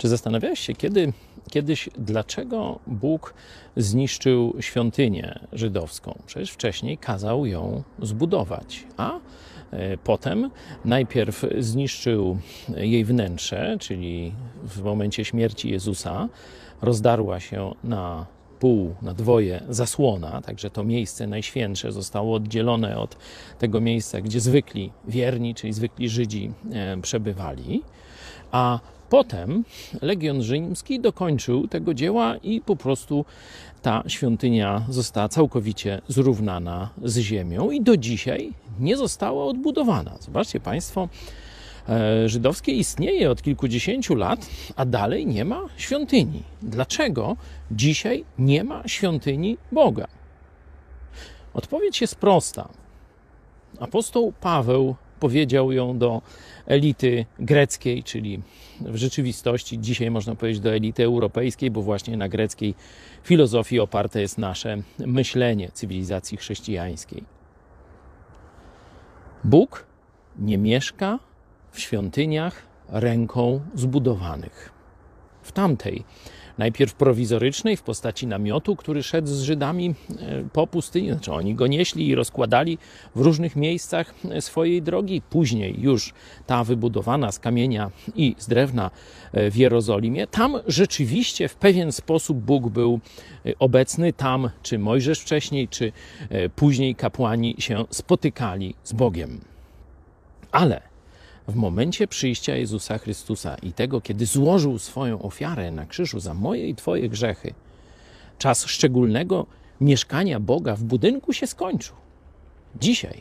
Czy zastanawiałeś się kiedy, kiedyś, dlaczego Bóg zniszczył świątynię żydowską? Przecież wcześniej kazał ją zbudować, a e, potem najpierw zniszczył jej wnętrze, czyli w momencie śmierci Jezusa rozdarła się na pół, na dwoje zasłona, także to miejsce najświętsze zostało oddzielone od tego miejsca, gdzie zwykli wierni, czyli zwykli Żydzi e, przebywali. A potem Legion Rzymski dokończył tego dzieła i po prostu ta świątynia została całkowicie zrównana z ziemią i do dzisiaj nie została odbudowana. Zobaczcie Państwo, e, żydowskie istnieje od kilkudziesięciu lat, a dalej nie ma świątyni. Dlaczego dzisiaj nie ma świątyni Boga? Odpowiedź jest prosta. Apostoł Paweł powiedział ją do elity greckiej, czyli w rzeczywistości dzisiaj można powiedzieć do elity europejskiej, bo właśnie na greckiej filozofii oparte jest nasze myślenie cywilizacji chrześcijańskiej. Bóg nie mieszka w świątyniach ręką zbudowanych. W tamtej najpierw prowizorycznej w postaci namiotu, który szedł z Żydami e, po pustyni. Znaczy oni go nieśli i rozkładali w różnych miejscach e, swojej drogi. Później już ta wybudowana z kamienia i z drewna e, w Jerozolimie. Tam rzeczywiście w pewien sposób Bóg był obecny. Tam czy Mojżesz wcześniej, czy później kapłani się spotykali z Bogiem. Ale w momencie przyjścia Jezusa Chrystusa i tego, kiedy złożył swoją ofiarę na krzyżu za moje i Twoje grzechy, czas szczególnego mieszkania Boga w budynku się skończył. Dzisiaj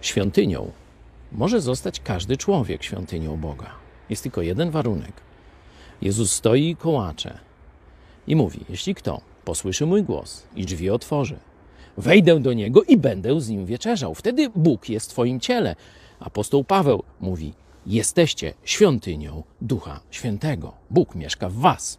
świątynią może zostać każdy człowiek świątynią Boga. Jest tylko jeden warunek. Jezus stoi i kołacze i mówi: Jeśli kto posłyszy mój głos i drzwi otworzy, wejdę do niego i będę z nim wieczerzał. Wtedy Bóg jest w Twoim ciele. Apostoł Paweł mówi: Jesteście świątynią Ducha Świętego. Bóg mieszka w Was.